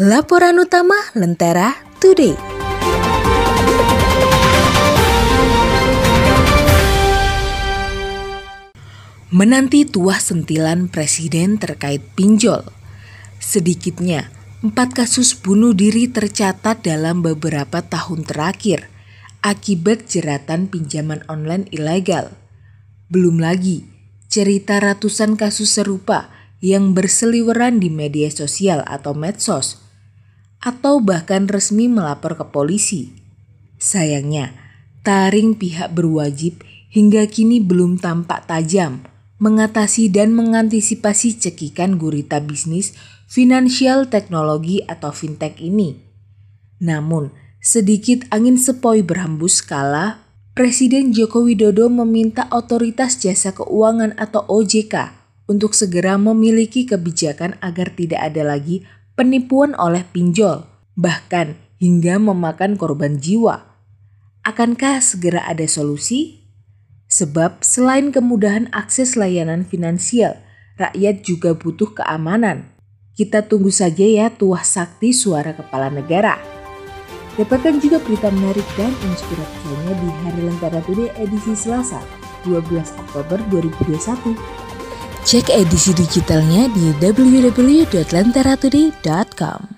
Laporan utama Lentera Today. Menanti tuah sentilan presiden terkait pinjol. Sedikitnya, empat kasus bunuh diri tercatat dalam beberapa tahun terakhir akibat jeratan pinjaman online ilegal. Belum lagi cerita ratusan kasus serupa yang berseliweran di media sosial atau medsos, atau bahkan resmi melapor ke polisi. Sayangnya, taring pihak berwajib hingga kini belum tampak tajam mengatasi dan mengantisipasi cekikan gurita bisnis finansial teknologi atau fintech ini. Namun, sedikit angin sepoi berhembus kala Presiden Joko Widodo meminta otoritas jasa keuangan atau OJK untuk segera memiliki kebijakan agar tidak ada lagi penipuan oleh pinjol, bahkan hingga memakan korban jiwa. Akankah segera ada solusi? Sebab selain kemudahan akses layanan finansial, rakyat juga butuh keamanan. Kita tunggu saja ya tuah sakti suara kepala negara. Dapatkan juga berita menarik dan inspiratif lainnya di Hari Lentera Today edisi Selasa, 12 Oktober 2021. Cek edisi digitalnya di www.lenteratoday.com.